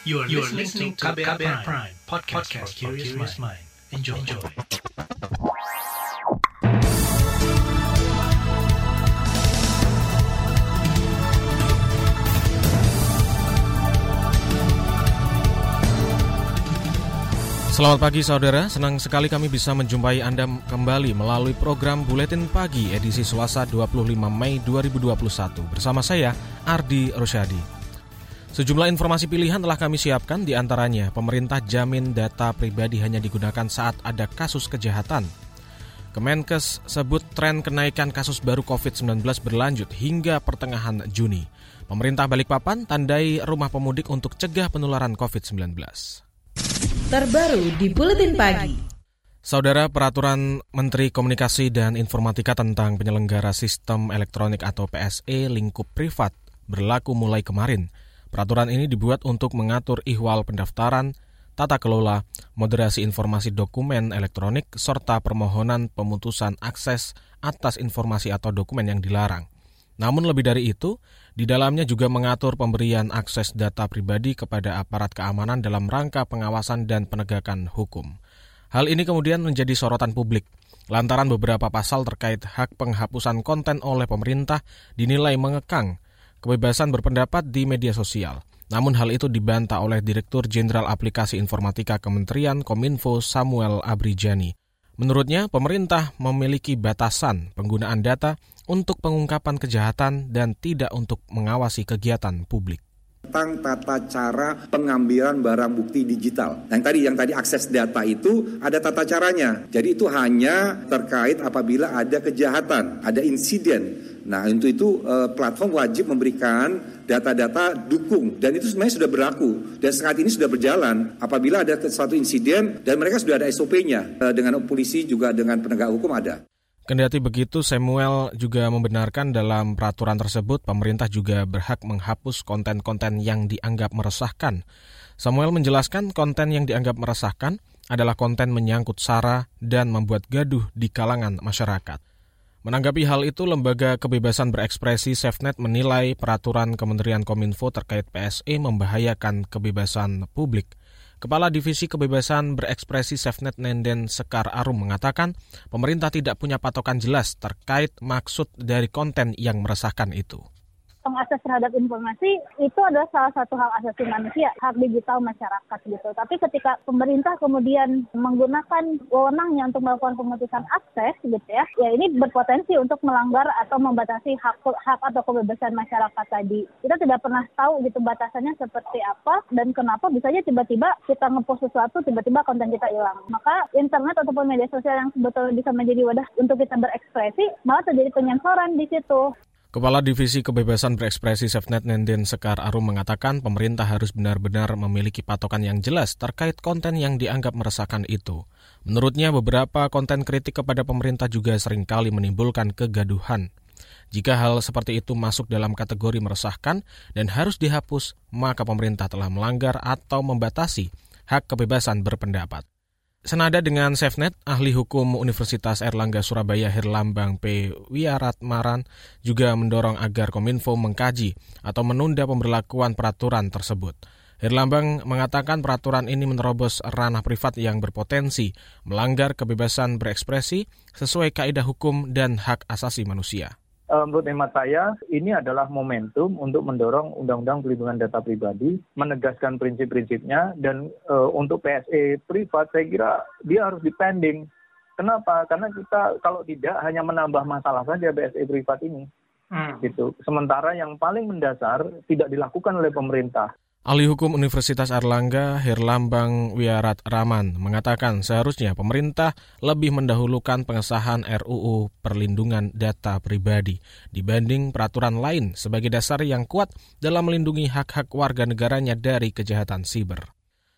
You are, you are listening to KBR, KBR Prime, Prime podcast, podcast for curious mind. Enjoy. Enjoy. Selamat pagi saudara, senang sekali kami bisa menjumpai Anda kembali melalui program Buletin Pagi edisi Selasa 25 Mei 2021 bersama saya Ardi Rosyadi. Sejumlah informasi pilihan telah kami siapkan di antaranya pemerintah jamin data pribadi hanya digunakan saat ada kasus kejahatan. Kemenkes sebut tren kenaikan kasus baru COVID-19 berlanjut hingga pertengahan Juni. Pemerintah Balikpapan tandai rumah pemudik untuk cegah penularan COVID-19. Terbaru di Buletin Pagi. Saudara Peraturan Menteri Komunikasi dan Informatika tentang penyelenggara sistem elektronik atau PSE lingkup privat berlaku mulai kemarin. Peraturan ini dibuat untuk mengatur ihwal pendaftaran, tata kelola, moderasi informasi dokumen elektronik, serta permohonan pemutusan akses atas informasi atau dokumen yang dilarang. Namun lebih dari itu, di dalamnya juga mengatur pemberian akses data pribadi kepada aparat keamanan dalam rangka pengawasan dan penegakan hukum. Hal ini kemudian menjadi sorotan publik lantaran beberapa pasal terkait hak penghapusan konten oleh pemerintah dinilai mengekang kebebasan berpendapat di media sosial. Namun hal itu dibantah oleh Direktur Jenderal Aplikasi Informatika Kementerian Kominfo Samuel Abrijani. Menurutnya, pemerintah memiliki batasan penggunaan data untuk pengungkapan kejahatan dan tidak untuk mengawasi kegiatan publik tentang tata cara pengambilan barang bukti digital. Yang tadi yang tadi akses data itu ada tata caranya. Jadi itu hanya terkait apabila ada kejahatan, ada insiden. Nah, untuk itu eh, platform wajib memberikan data-data dukung dan itu sebenarnya sudah berlaku dan saat ini sudah berjalan. Apabila ada suatu insiden dan mereka sudah ada SOP-nya eh, dengan polisi juga dengan penegak hukum ada. Kendati begitu, Samuel juga membenarkan dalam peraturan tersebut pemerintah juga berhak menghapus konten-konten yang dianggap meresahkan. Samuel menjelaskan konten yang dianggap meresahkan adalah konten menyangkut SARA dan membuat gaduh di kalangan masyarakat. Menanggapi hal itu, Lembaga Kebebasan Berekspresi SafeNet menilai peraturan Kementerian Kominfo terkait PSE membahayakan kebebasan publik. Kepala Divisi Kebebasan Berekspresi SafeNet Nenden Sekar Arum mengatakan pemerintah tidak punya patokan jelas terkait maksud dari konten yang meresahkan itu pengakses terhadap informasi itu adalah salah satu hak asasi manusia, hak digital masyarakat gitu. Tapi ketika pemerintah kemudian menggunakan wewenangnya untuk melakukan pemutusan akses gitu ya, ya ini berpotensi untuk melanggar atau membatasi hak hak atau kebebasan masyarakat tadi. Kita tidak pernah tahu gitu batasannya seperti apa dan kenapa bisa aja tiba-tiba kita ngepost sesuatu tiba-tiba konten kita hilang. Maka internet ataupun media sosial yang sebetulnya bisa menjadi wadah untuk kita berekspresi malah terjadi penyensoran di situ. Kepala Divisi Kebebasan Berekspresi SafeNet Nenden Sekar Arum mengatakan pemerintah harus benar-benar memiliki patokan yang jelas terkait konten yang dianggap meresahkan itu. Menurutnya beberapa konten kritik kepada pemerintah juga sering kali menimbulkan kegaduhan. Jika hal seperti itu masuk dalam kategori meresahkan dan harus dihapus, maka pemerintah telah melanggar atau membatasi hak kebebasan berpendapat. Senada dengan SafeNet, ahli hukum Universitas Erlangga Surabaya Herlambang P. Wiaratmaran juga mendorong agar Kominfo mengkaji atau menunda pemberlakuan peraturan tersebut. Herlambang mengatakan peraturan ini menerobos ranah privat yang berpotensi melanggar kebebasan berekspresi sesuai kaidah hukum dan hak asasi manusia. Eh, menurut hemat saya ini adalah momentum untuk mendorong undang-undang pelindungan data pribadi, menegaskan prinsip-prinsipnya dan uh, untuk PSE privat saya kira dia harus dipending. Kenapa? Karena kita kalau tidak hanya menambah masalah saja PSE privat ini. Hmm. Gitu. Sementara yang paling mendasar tidak dilakukan oleh pemerintah. Ahli Hukum Universitas Erlangga, Herlambang Wiarat Raman, mengatakan seharusnya pemerintah lebih mendahulukan pengesahan RUU Perlindungan Data Pribadi dibanding peraturan lain sebagai dasar yang kuat dalam melindungi hak-hak warga negaranya dari kejahatan siber.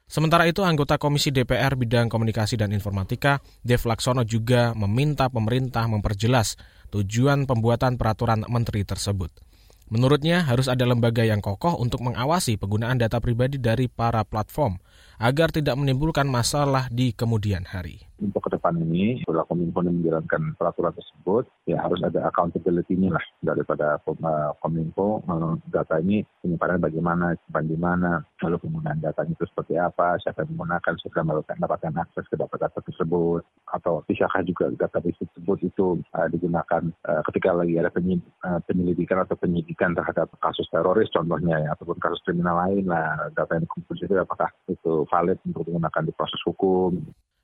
Sementara itu, anggota Komisi DPR Bidang Komunikasi dan Informatika, Dev Laksono juga meminta pemerintah memperjelas tujuan pembuatan peraturan menteri tersebut. Menurutnya harus ada lembaga yang kokoh untuk mengawasi penggunaan data pribadi dari para platform agar tidak menimbulkan masalah di kemudian hari. Untuk ke depan ini setelah Kominfo menjalankan peraturan tersebut ya harus ada accountability-nya lah daripada eh, Kominfo. Eh, data ini penyimpanan bagaimana, simpan di mana, lalu penggunaan datanya itu seperti apa, siapa yang menggunakan, siapa yang mendapatkan akses ke data-data tersebut, atau bisakah juga data tersebut itu uh, digunakan uh, ketika lagi ada penyelidikan atau penyidikan terhadap kasus teroris contohnya ya, ataupun kasus kriminal lain lah data yang dikumpul itu apakah itu valid untuk digunakan di proses hukum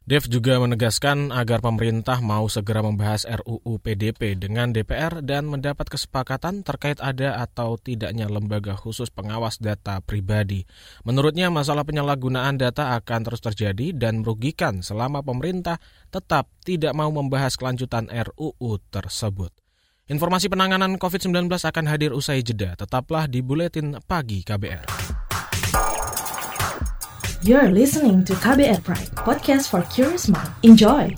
Dev juga menegaskan agar pemerintah mau segera membahas RUU PDP dengan DPR dan mendapat kesepakatan terkait ada atau tidaknya lembaga khusus pengawas data pribadi. Menurutnya masalah penyalahgunaan data akan terus terjadi dan merugikan selama pemerintah tetap tidak mau membahas kelanjutan RUU tersebut. Informasi penanganan COVID-19 akan hadir usai jeda. Tetaplah di Buletin Pagi KBR. You're listening to KBR Pride, podcast for curious mind. Enjoy!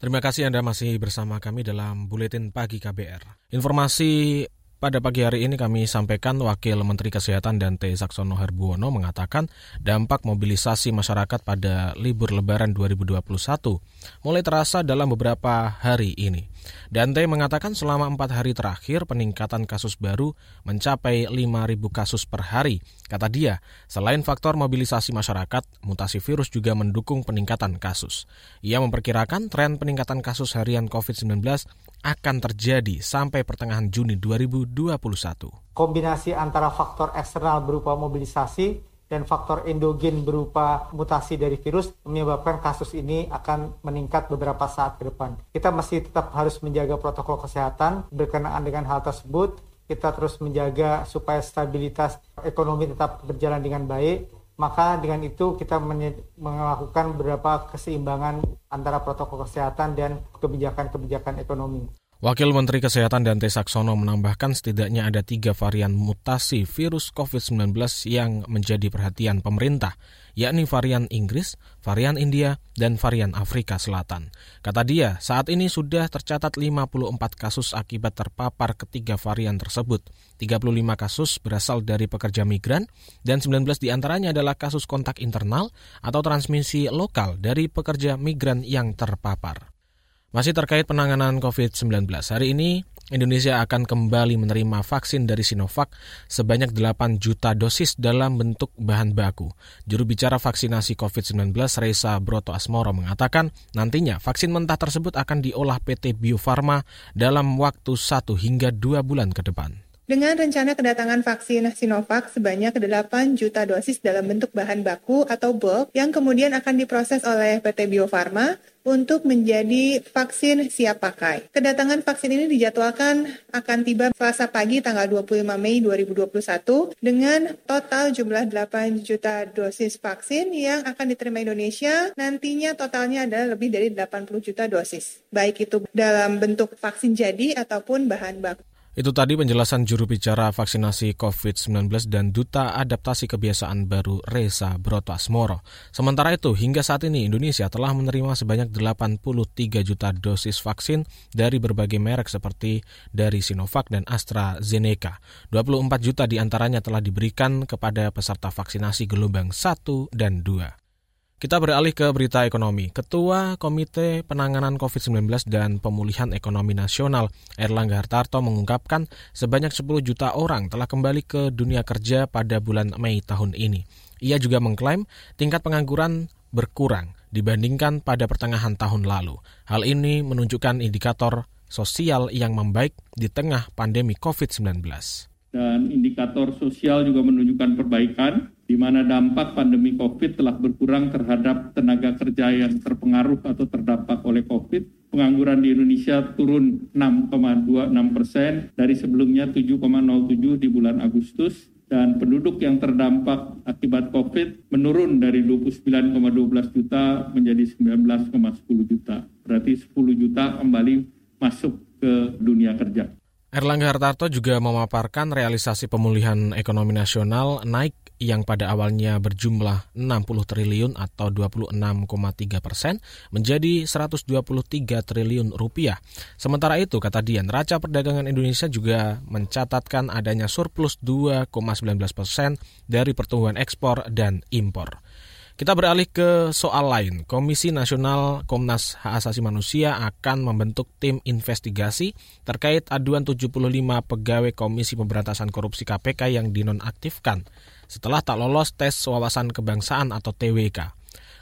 Terima kasih Anda masih bersama kami dalam Buletin Pagi KBR. Informasi pada pagi hari ini kami sampaikan Wakil Menteri Kesehatan Dante Saksono Herbuono mengatakan dampak mobilisasi masyarakat pada libur lebaran 2021 mulai terasa dalam beberapa hari ini. Dante mengatakan selama empat hari terakhir peningkatan kasus baru mencapai 5.000 kasus per hari. Kata dia, selain faktor mobilisasi masyarakat, mutasi virus juga mendukung peningkatan kasus. Ia memperkirakan tren peningkatan kasus harian COVID-19 akan terjadi sampai pertengahan Juni 2021. Kombinasi antara faktor eksternal berupa mobilisasi dan faktor endogen berupa mutasi dari virus menyebabkan kasus ini akan meningkat beberapa saat ke depan. Kita masih tetap harus menjaga protokol kesehatan berkenaan dengan hal tersebut. Kita terus menjaga supaya stabilitas ekonomi tetap berjalan dengan baik maka dengan itu kita melakukan beberapa keseimbangan antara protokol kesehatan dan kebijakan-kebijakan ekonomi. Wakil Menteri Kesehatan Dante Saksono menambahkan setidaknya ada tiga varian mutasi virus COVID-19 yang menjadi perhatian pemerintah, yakni varian Inggris, varian India, dan varian Afrika Selatan. Kata dia, saat ini sudah tercatat 54 kasus akibat terpapar ketiga varian tersebut. 35 kasus berasal dari pekerja migran, dan 19 di antaranya adalah kasus kontak internal atau transmisi lokal dari pekerja migran yang terpapar. Masih terkait penanganan COVID-19, hari ini Indonesia akan kembali menerima vaksin dari Sinovac sebanyak 8 juta dosis dalam bentuk bahan baku. Juru bicara vaksinasi COVID-19 Reza Broto Asmoro mengatakan nantinya vaksin mentah tersebut akan diolah PT Bio Farma dalam waktu 1 hingga 2 bulan ke depan. Dengan rencana kedatangan vaksin Sinovac sebanyak 8 juta dosis dalam bentuk bahan baku atau bulk yang kemudian akan diproses oleh PT Bio Farma untuk menjadi vaksin siap pakai. Kedatangan vaksin ini dijadwalkan akan tiba Selasa pagi tanggal 25 Mei 2021 dengan total jumlah 8 juta dosis vaksin yang akan diterima Indonesia. Nantinya totalnya adalah lebih dari 80 juta dosis, baik itu dalam bentuk vaksin jadi ataupun bahan baku. Itu tadi penjelasan juru bicara vaksinasi COVID-19 dan Duta Adaptasi Kebiasaan Baru Reza Broto Asmoro. Sementara itu, hingga saat ini Indonesia telah menerima sebanyak 83 juta dosis vaksin dari berbagai merek seperti dari Sinovac dan AstraZeneca. 24 juta di antaranya telah diberikan kepada peserta vaksinasi gelombang 1 dan 2. Kita beralih ke berita ekonomi. Ketua Komite Penanganan COVID-19 dan Pemulihan Ekonomi Nasional Erlangga Hartarto mengungkapkan sebanyak 10 juta orang telah kembali ke dunia kerja pada bulan Mei tahun ini. Ia juga mengklaim tingkat pengangguran berkurang dibandingkan pada pertengahan tahun lalu. Hal ini menunjukkan indikator sosial yang membaik di tengah pandemi COVID-19 dan indikator sosial juga menunjukkan perbaikan di mana dampak pandemi COVID telah berkurang terhadap tenaga kerja yang terpengaruh atau terdampak oleh COVID. Pengangguran di Indonesia turun 6,26 persen dari sebelumnya 7,07 di bulan Agustus dan penduduk yang terdampak akibat COVID menurun dari 29,12 juta menjadi 19,10 juta. Berarti 10 juta kembali masuk ke dunia kerja. Erlangga Hartarto juga memaparkan realisasi pemulihan ekonomi nasional naik yang pada awalnya berjumlah 60 triliun atau 26,3 persen menjadi 123 triliun rupiah. Sementara itu, kata Dian, raca perdagangan Indonesia juga mencatatkan adanya surplus 2,19 persen dari pertumbuhan ekspor dan impor. Kita beralih ke soal lain. Komisi Nasional Komnas Hak Asasi Manusia akan membentuk tim investigasi terkait aduan 75 pegawai Komisi Pemberantasan Korupsi KPK yang dinonaktifkan setelah tak lolos tes wawasan kebangsaan atau TWK.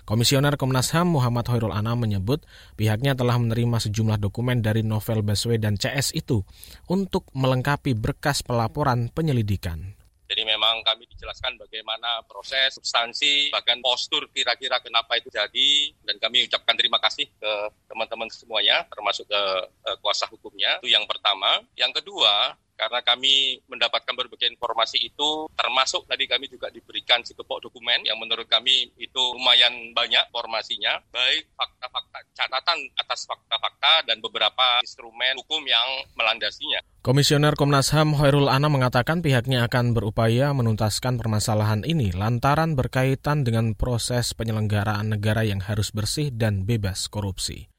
Komisioner Komnas HAM Muhammad Hoirul Anam menyebut pihaknya telah menerima sejumlah dokumen dari Novel Baswedan CS itu untuk melengkapi berkas pelaporan penyelidikan. Memang kami dijelaskan bagaimana proses, substansi, bahkan postur kira-kira kenapa itu jadi. Dan kami ucapkan terima kasih ke teman-teman semuanya, termasuk ke, ke kuasa hukumnya. Itu yang pertama. Yang kedua, karena kami mendapatkan berbagai informasi itu termasuk tadi kami juga diberikan sekepok dokumen yang menurut kami itu lumayan banyak informasinya baik fakta-fakta catatan atas fakta-fakta dan beberapa instrumen hukum yang melandasinya. Komisioner Komnas HAM Hoirul Anam mengatakan pihaknya akan berupaya menuntaskan permasalahan ini lantaran berkaitan dengan proses penyelenggaraan negara yang harus bersih dan bebas korupsi.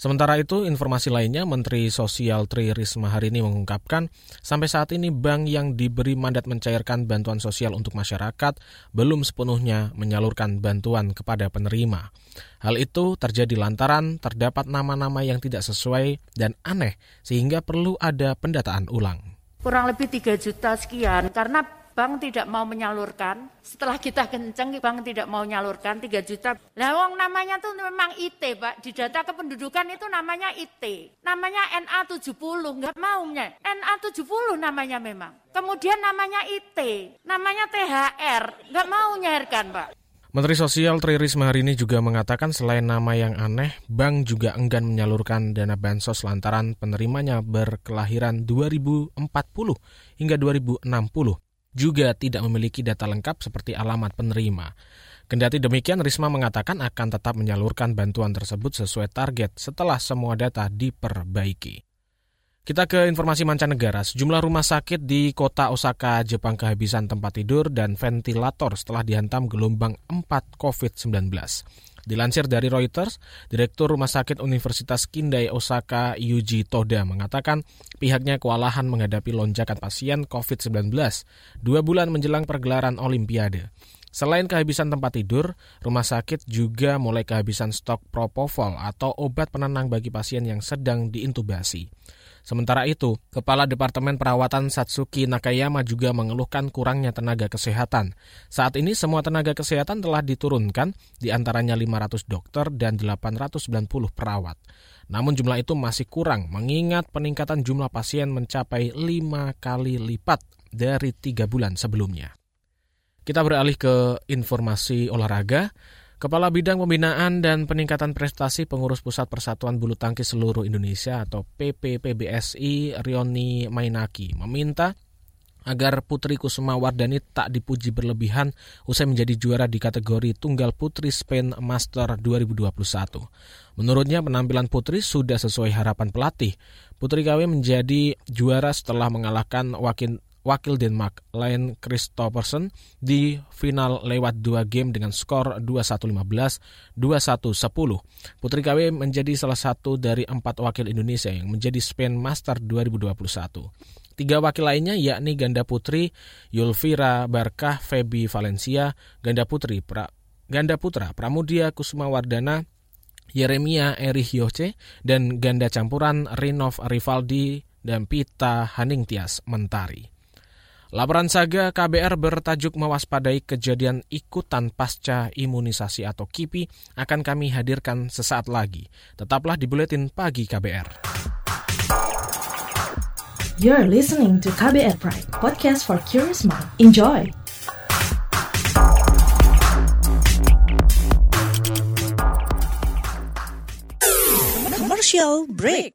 Sementara itu, informasi lainnya, Menteri Sosial Tri Risma hari ini mengungkapkan, sampai saat ini bank yang diberi mandat mencairkan bantuan sosial untuk masyarakat belum sepenuhnya menyalurkan bantuan kepada penerima. Hal itu terjadi lantaran terdapat nama-nama yang tidak sesuai dan aneh, sehingga perlu ada pendataan ulang. Kurang lebih 3 juta sekian, karena bank tidak mau menyalurkan. Setelah kita kenceng, bank tidak mau menyalurkan 3 juta. Lah wong namanya tuh memang IT, Pak. Di data kependudukan itu namanya IT. Namanya NA70, nggak maunya. NA70 namanya memang. Kemudian namanya IT, namanya THR, nggak mau nyairkan, Pak. Menteri Sosial Tri Risma hari ini juga mengatakan selain nama yang aneh, bank juga enggan menyalurkan dana bansos lantaran penerimanya berkelahiran 2040 hingga 2060 juga tidak memiliki data lengkap seperti alamat penerima. Kendati demikian, Risma mengatakan akan tetap menyalurkan bantuan tersebut sesuai target setelah semua data diperbaiki. Kita ke informasi mancanegara. Sejumlah rumah sakit di kota Osaka, Jepang kehabisan tempat tidur dan ventilator setelah dihantam gelombang 4 COVID-19. Dilansir dari Reuters, Direktur Rumah Sakit Universitas Kindai Osaka Yuji Toda mengatakan pihaknya kewalahan menghadapi lonjakan pasien COVID-19 dua bulan menjelang pergelaran Olimpiade. Selain kehabisan tempat tidur, rumah sakit juga mulai kehabisan stok propofol atau obat penenang bagi pasien yang sedang diintubasi. Sementara itu, Kepala Departemen Perawatan Satsuki Nakayama juga mengeluhkan kurangnya tenaga kesehatan. Saat ini semua tenaga kesehatan telah diturunkan, di antaranya 500 dokter dan 890 perawat. Namun jumlah itu masih kurang, mengingat peningkatan jumlah pasien mencapai 5 kali lipat dari tiga bulan sebelumnya. Kita beralih ke informasi olahraga. Kepala Bidang Pembinaan dan Peningkatan Prestasi Pengurus Pusat Persatuan Bulu Tangkis Seluruh Indonesia atau PPPBSI Rioni Mainaki meminta agar Putri Kusuma Wardani tak dipuji berlebihan usai menjadi juara di kategori Tunggal Putri Spain Master 2021. Menurutnya penampilan Putri sudah sesuai harapan pelatih. Putri KW menjadi juara setelah mengalahkan wakil wakil Denmark Len Christophersen di final lewat dua game dengan skor 2-1-15, 2-1-10. Putri KW menjadi salah satu dari empat wakil Indonesia yang menjadi Spain Master 2021. Tiga wakil lainnya yakni ganda putri Yulvira Barkah Febi Valencia, ganda putri pra, ganda putra Pramudia Kusumawardana Yeremia Erich Yoce, dan ganda campuran Rinov Rivaldi dan Pita Haningtias Mentari. Laporan Saga KBR bertajuk mewaspadai kejadian ikutan pasca imunisasi atau KIPI akan kami hadirkan sesaat lagi. Tetaplah di Buletin Pagi KBR. You're listening to KBR Pride, podcast for curious mind. Enjoy! Commercial break.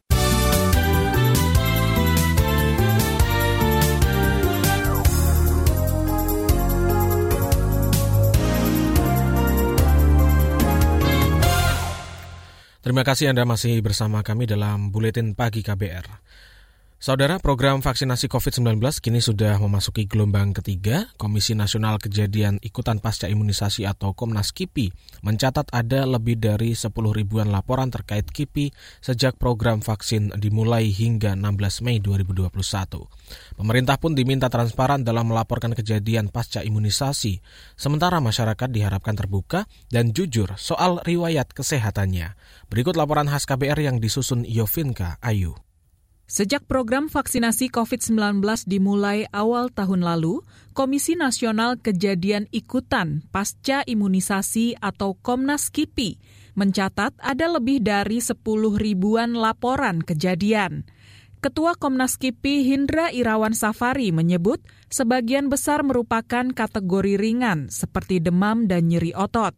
Terima kasih Anda masih bersama kami dalam Buletin Pagi KBR. Saudara, program vaksinasi COVID-19 kini sudah memasuki gelombang ketiga. Komisi Nasional Kejadian Ikutan Pasca Imunisasi atau Komnas KIPI mencatat ada lebih dari 10 ribuan laporan terkait KIPI sejak program vaksin dimulai hingga 16 Mei 2021. Pemerintah pun diminta transparan dalam melaporkan kejadian pasca imunisasi, sementara masyarakat diharapkan terbuka dan jujur soal riwayat kesehatannya. Berikut laporan khas KBR yang disusun Yovinka Ayu. Sejak program vaksinasi COVID-19 dimulai awal tahun lalu, Komisi Nasional Kejadian Ikutan Pasca Imunisasi atau Komnas KIPI mencatat ada lebih dari 10 ribuan laporan kejadian. Ketua Komnas KIPI Hindra Irawan Safari menyebut sebagian besar merupakan kategori ringan seperti demam dan nyeri otot.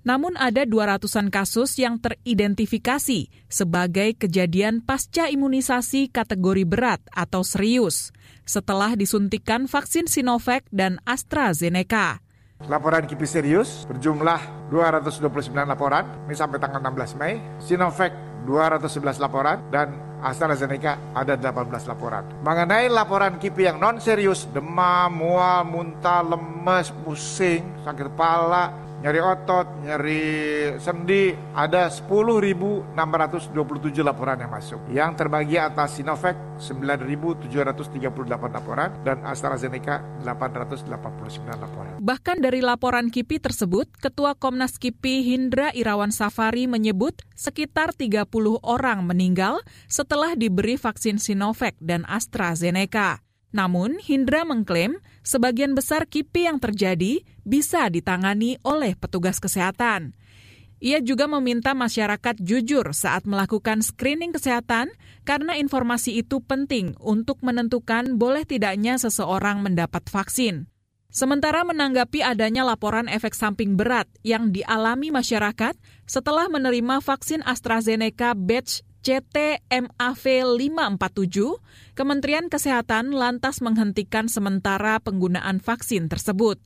Namun ada 200-an kasus yang teridentifikasi sebagai kejadian pasca imunisasi kategori berat atau serius setelah disuntikan vaksin Sinovac dan AstraZeneca. Laporan KIPI serius berjumlah 229 laporan, ini sampai tanggal 16 Mei. Sinovac 211 laporan dan AstraZeneca ada 18 laporan. Mengenai laporan KIPI yang non serius, demam, mual, muntah, lemes, pusing, sakit kepala, nyeri otot, nyeri sendi, ada 10.627 laporan yang masuk. Yang terbagi atas Sinovac 9.738 laporan dan AstraZeneca 889 laporan. Bahkan dari laporan KIPI tersebut, Ketua Komnas KIPI Hindra Irawan Safari menyebut sekitar 30 orang meninggal setelah diberi vaksin Sinovac dan AstraZeneca. Namun, Hindra mengklaim sebagian besar KIPI yang terjadi bisa ditangani oleh petugas kesehatan. Ia juga meminta masyarakat jujur saat melakukan screening kesehatan karena informasi itu penting untuk menentukan boleh tidaknya seseorang mendapat vaksin. Sementara menanggapi adanya laporan efek samping berat yang dialami masyarakat setelah menerima vaksin AstraZeneca batch CTMAV 547, Kementerian Kesehatan lantas menghentikan sementara penggunaan vaksin tersebut.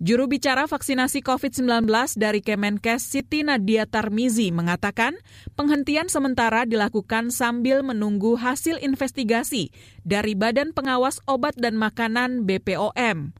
Juru bicara vaksinasi COVID-19 dari Kemenkes Siti Nadia Tarmizi mengatakan penghentian sementara dilakukan sambil menunggu hasil investigasi dari Badan Pengawas Obat dan Makanan BPOM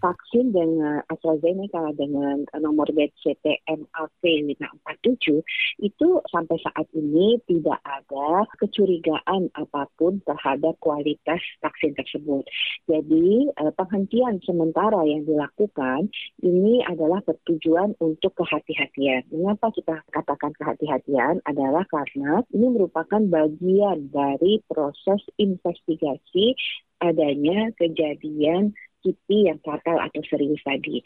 vaksin dengan AstraZeneca dengan nomor BCTMAV 547 itu sampai saat ini tidak ada kecurigaan apa pun terhadap kualitas vaksin tersebut. Jadi eh, penghentian sementara yang dilakukan ini adalah bertujuan untuk kehati-hatian. Mengapa kita katakan kehati-hatian adalah karena ini merupakan bagian dari proses investigasi adanya kejadian KIPI yang fatal atau serius tadi.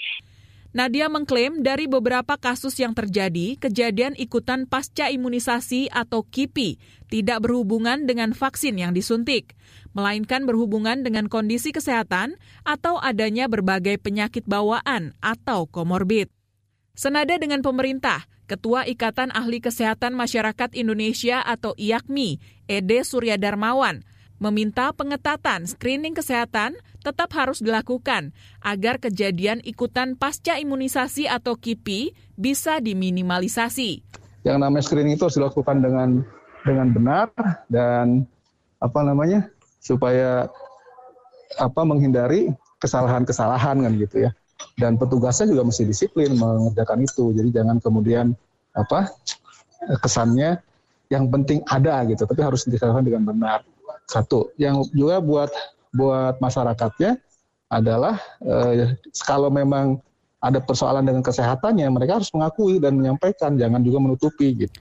Nadia mengklaim dari beberapa kasus yang terjadi, kejadian ikutan pasca imunisasi atau KIPI tidak berhubungan dengan vaksin yang disuntik, melainkan berhubungan dengan kondisi kesehatan atau adanya berbagai penyakit bawaan atau komorbid. Senada dengan pemerintah, Ketua Ikatan Ahli Kesehatan Masyarakat Indonesia atau IAKMI, Ede Surya Darmawan, meminta pengetatan screening kesehatan tetap harus dilakukan agar kejadian ikutan pasca imunisasi atau KIPI bisa diminimalisasi. Yang namanya screening itu harus dilakukan dengan dengan benar dan apa namanya supaya apa menghindari kesalahan-kesalahan kan gitu ya. Dan petugasnya juga mesti disiplin mengerjakan itu. Jadi jangan kemudian apa kesannya yang penting ada gitu, tapi harus dilakukan dengan benar. Satu, yang juga buat buat masyarakatnya adalah eh, kalau memang ada persoalan dengan kesehatannya, mereka harus mengakui dan menyampaikan, jangan juga menutupi gitu.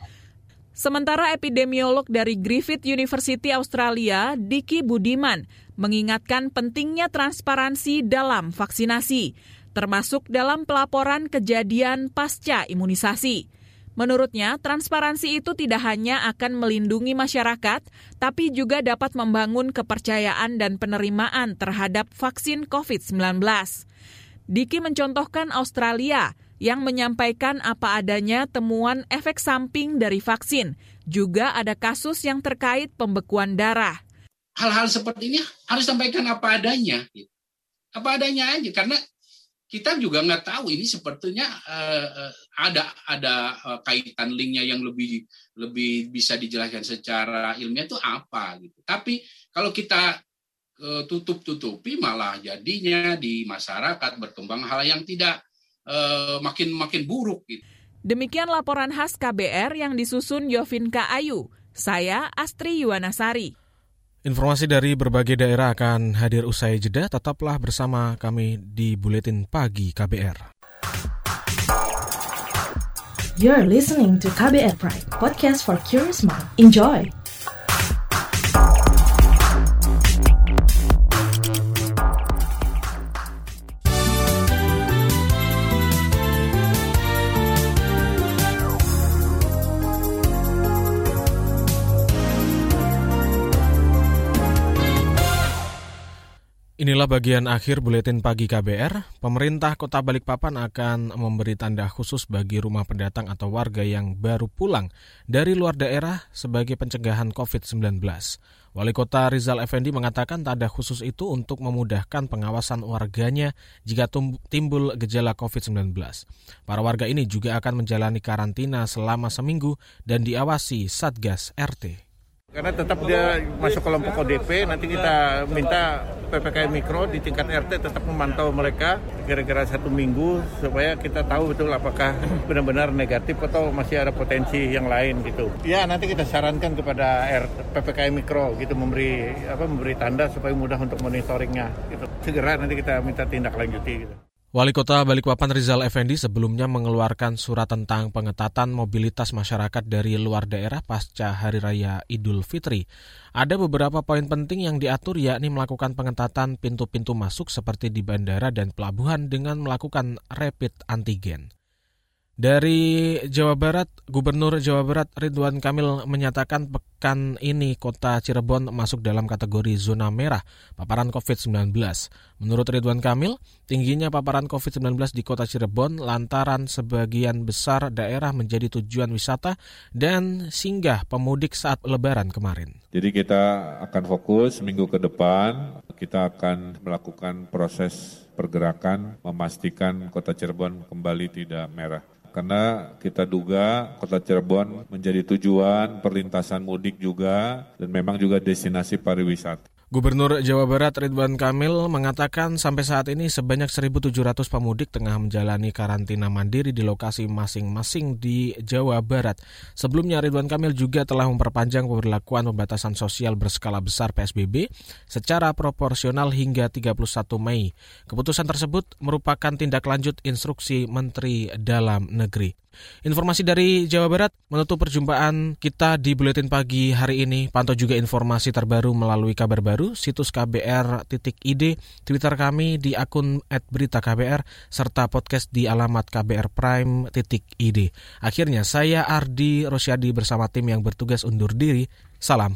Sementara epidemiolog dari Griffith University Australia, Diki Budiman, mengingatkan pentingnya transparansi dalam vaksinasi, termasuk dalam pelaporan kejadian pasca imunisasi. Menurutnya, transparansi itu tidak hanya akan melindungi masyarakat, tapi juga dapat membangun kepercayaan dan penerimaan terhadap vaksin COVID-19. Diki mencontohkan Australia yang menyampaikan apa adanya temuan efek samping dari vaksin. Juga ada kasus yang terkait pembekuan darah. Hal-hal seperti ini harus sampaikan apa adanya. Apa adanya aja, karena kita juga nggak tahu ini sepertinya uh, ada ada uh, kaitan linknya yang lebih lebih bisa dijelaskan secara ilmiah itu apa gitu. Tapi kalau kita uh, tutup-tutupi malah jadinya di masyarakat berkembang hal yang tidak uh, makin makin buruk gitu. Demikian laporan khas KBR yang disusun Yovinka Ayu. Saya Astri Yuwanasari. Informasi dari berbagai daerah akan hadir usai jeda. Tetaplah bersama kami di Buletin Pagi KBR. You're listening to KBR Pride, podcast for curious mind. Enjoy! Inilah bagian akhir buletin pagi KBR. Pemerintah Kota Balikpapan akan memberi tanda khusus bagi rumah pendatang atau warga yang baru pulang dari luar daerah sebagai pencegahan COVID-19. Wali Kota Rizal Effendi mengatakan tanda khusus itu untuk memudahkan pengawasan warganya jika timbul gejala COVID-19. Para warga ini juga akan menjalani karantina selama seminggu dan diawasi Satgas RT. Karena tetap dia masuk kelompok ODP, nanti kita minta PPKM Mikro di tingkat RT tetap memantau mereka kira-kira satu minggu supaya kita tahu betul apakah benar-benar negatif atau masih ada potensi yang lain gitu. Ya nanti kita sarankan kepada PPKM Mikro gitu memberi apa memberi tanda supaya mudah untuk monitoringnya gitu. Segera nanti kita minta tindak lanjuti gitu. Wali Kota Balikpapan Rizal Effendi sebelumnya mengeluarkan surat tentang pengetatan mobilitas masyarakat dari luar daerah pasca Hari Raya Idul Fitri. Ada beberapa poin penting yang diatur yakni melakukan pengetatan pintu-pintu masuk seperti di bandara dan pelabuhan dengan melakukan rapid antigen. Dari Jawa Barat, Gubernur Jawa Barat Ridwan Kamil menyatakan pekan ini kota Cirebon masuk dalam kategori zona merah paparan COVID-19. Menurut Ridwan Kamil, tingginya paparan COVID-19 di kota Cirebon lantaran sebagian besar daerah menjadi tujuan wisata dan singgah pemudik saat lebaran kemarin. Jadi kita akan fokus minggu ke depan, kita akan melakukan proses pergerakan memastikan kota Cirebon kembali tidak merah karena kita duga kota Cirebon menjadi tujuan perlintasan mudik juga dan memang juga destinasi pariwisata. Gubernur Jawa Barat Ridwan Kamil mengatakan sampai saat ini sebanyak 1.700 pemudik tengah menjalani karantina mandiri di lokasi masing-masing di Jawa Barat. Sebelumnya Ridwan Kamil juga telah memperpanjang pemberlakuan pembatasan sosial berskala besar PSBB secara proporsional hingga 31 Mei. Keputusan tersebut merupakan tindak lanjut instruksi Menteri Dalam Negeri. Informasi dari Jawa Barat menutup perjumpaan kita di Buletin Pagi hari ini. Pantau juga informasi terbaru melalui kabar baru, situs KBR.id, Twitter kami di akun @beritaKBR, serta podcast di alamat kbrprime.id. Akhirnya saya Ardi Rosyadi bersama tim yang bertugas undur diri. Salam.